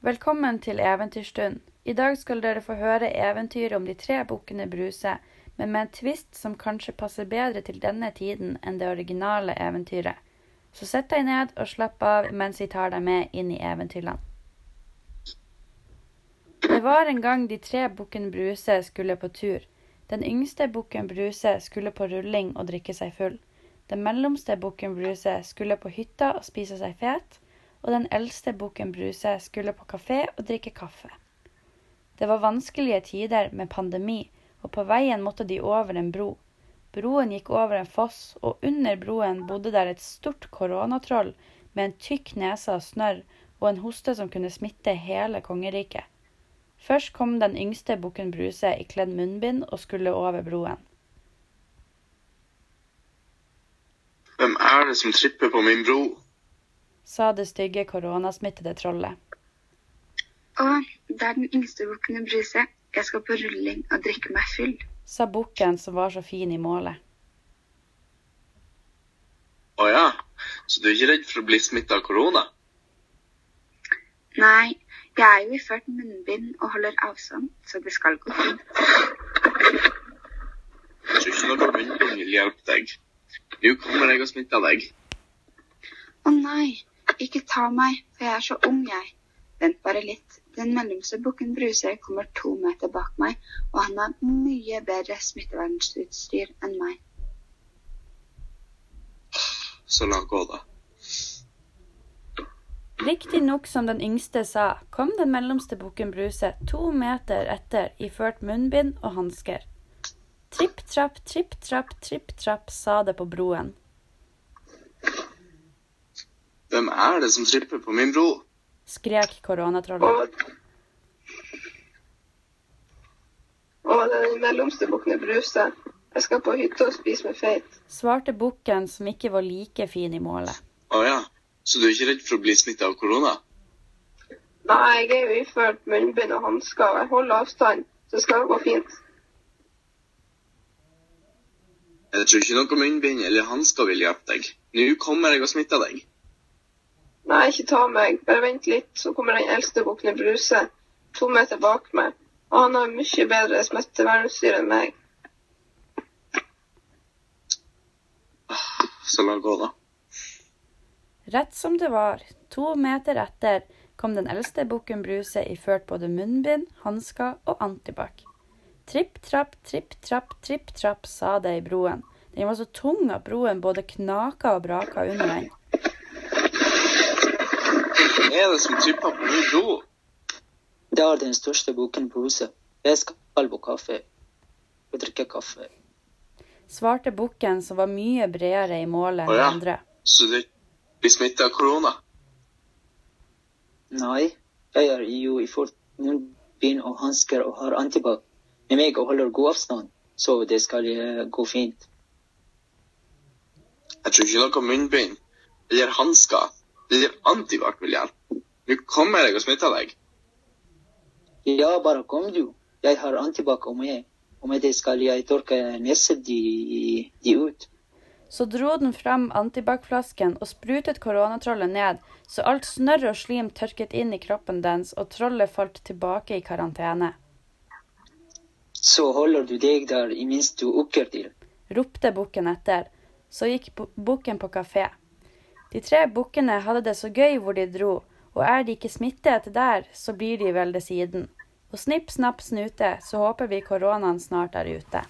Velkommen til Eventyrstund. I dag skal dere få høre eventyret om de tre bukkene Bruse, men med en tvist som kanskje passer bedre til denne tiden enn det originale eventyret. Så sett deg ned og slapp av mens vi tar deg med inn i eventyrland. Det var en gang de tre bukkene Bruse skulle på tur. Den yngste bukken Bruse skulle på rulling og drikke seg full. Den mellomste bukken Bruse skulle på hytta og spise seg fet. Og den eldste bukken Bruse skulle på kafé og drikke kaffe. Det var vanskelige tider med pandemi, og på veien måtte de over en bro. Broen gikk over en foss, og under broen bodde der et stort koronatroll med en tykk nese av snørr og en hoste som kunne smitte hele kongeriket. Først kom den yngste bukken Bruse i kledd munnbind og skulle over broen. Hvem er det som tripper på min bro? Sa det stygge koronasmittede trollet. Å, det er den yngste bukken Bruse. Jeg skal på rulling og drikke meg full. sa bukken som var så fin i målet. Å ja, så du er ikke redd for å bli smitta av korona? Nei, jeg er jo iført munnbind og holder avstand, så det skal gå fint. Jeg tror ikke noe munnbind vil hjelpe deg. Nå kommer jeg og smitter deg. Å nei, ikke ta meg, for jeg er så ung, jeg. Vent bare litt. Den mellomste bukken Bruse kommer to meter bak meg, og han har mye bedre smittevernutstyr enn meg. Så la gå, da. Riktignok som den yngste sa, kom den mellomste bukken Bruse to meter etter iført munnbind og hansker. Tripp trapp, tripp trapp, tripp trapp, sa det på broen. Hvem er det som tripper på min bro? Skrek koronatrollet. Å, det er den mellomste bukken Bruse. Jeg skal på hytta og spise meg feit. Svarte bukken som ikke var like fin i målet. Å ja, så du er ikke redd for å bli smitta av korona? Nei, jeg er jo iført munnbind og hansker, og jeg holder avstand, så det skal gå fint. Jeg tror ikke noe munnbind eller hansker vil hjelpe deg. Nå kommer jeg og smitter deg. Nei, ikke ta meg. Bare vent litt, så kommer den eldste bukken Bruse to meter bak meg. Og han har mye bedre smittevernutstyr enn meg. Så la gå, da. Rett som det var, to meter etter, kom den eldste bukken Bruse iført både munnbind, hansker og antibac. Tripp trapp, tripp trapp, tripp trapp, sa det i broen. Den var så tung at broen både knaka og braka under den. Hvem er det som tripper på min do? Det er den største bukken huset. Jeg skal på kaffe og drikke kaffe. Svarte bukken som var mye bredere i målet enn ja. andre. Så du blir smitta av korona? Nei, jeg er jo i fullt munnbind og hansker og har antibac med meg og holder god avstand, så det skal eh, gå fint. Jeg tror ikke noe munnbind eller hansker eller antibac vil hjelpe. Nå kommer deg og smitter deg. Ja, bare kom du. Jeg har antibac og meg, og med det skal jeg tørke nesen de, de ut. Så dro den fram antibac-flasken og sprutet koronatrollet ned, så alt snørr og slim tørket inn i kroppen dens, og trollet falt tilbake i karantene. Så holder du deg der i minst to uker til. ropte bukken etter. Så gikk bu- bukken på kafé. De tre bukkene hadde det så gøy hvor de dro, og er de ikke smittet der, så blir de vel det siden. Og snipp, snapp, snute, så håper vi koronaen snart er ute.